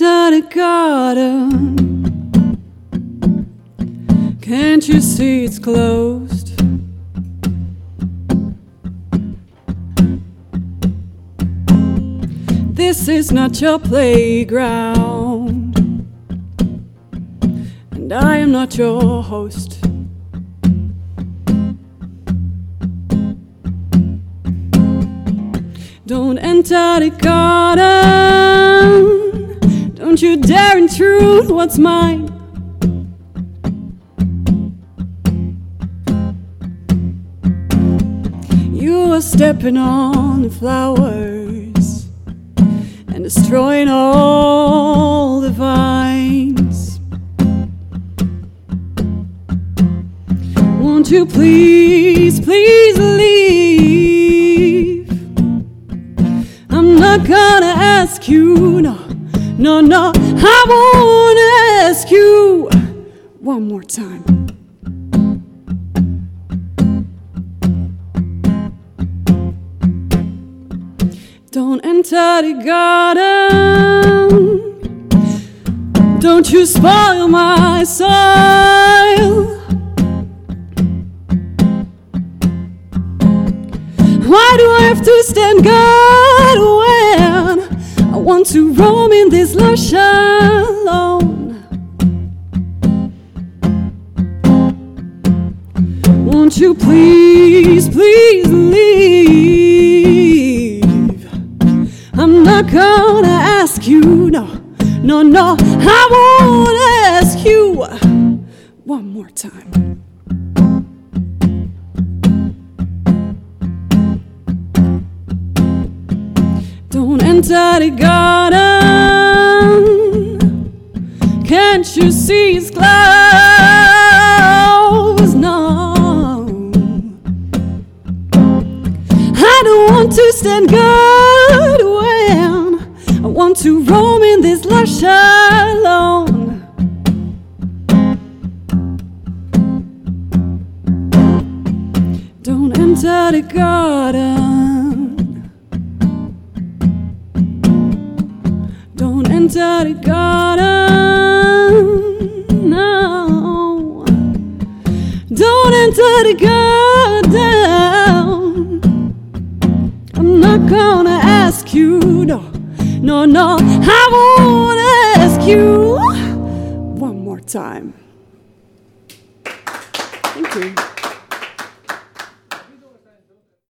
the garden. Can't you see it's closed? This is not your playground, and I am not your host. Don't enter the garden. Intrude what's mine. You are stepping on the flowers and destroying all the vines. Won't you please, please leave? I'm not gonna ask you, no, no, no, I won't one more time. Don't enter the garden. Don't you spoil my soil. Why do I have to stand guard when I want to roam in this lush alone? Won't you please, please leave? I'm not gonna ask you, no, no, no, I won't ask you one more time. Don't enter the garden. Can't you see stand guard when I want to roam in this lush alone. Don't enter the garden. Don't enter the garden. No. Don't enter the garden. Not gonna ask you, no, no, no, I won't ask you one more time. Thank you.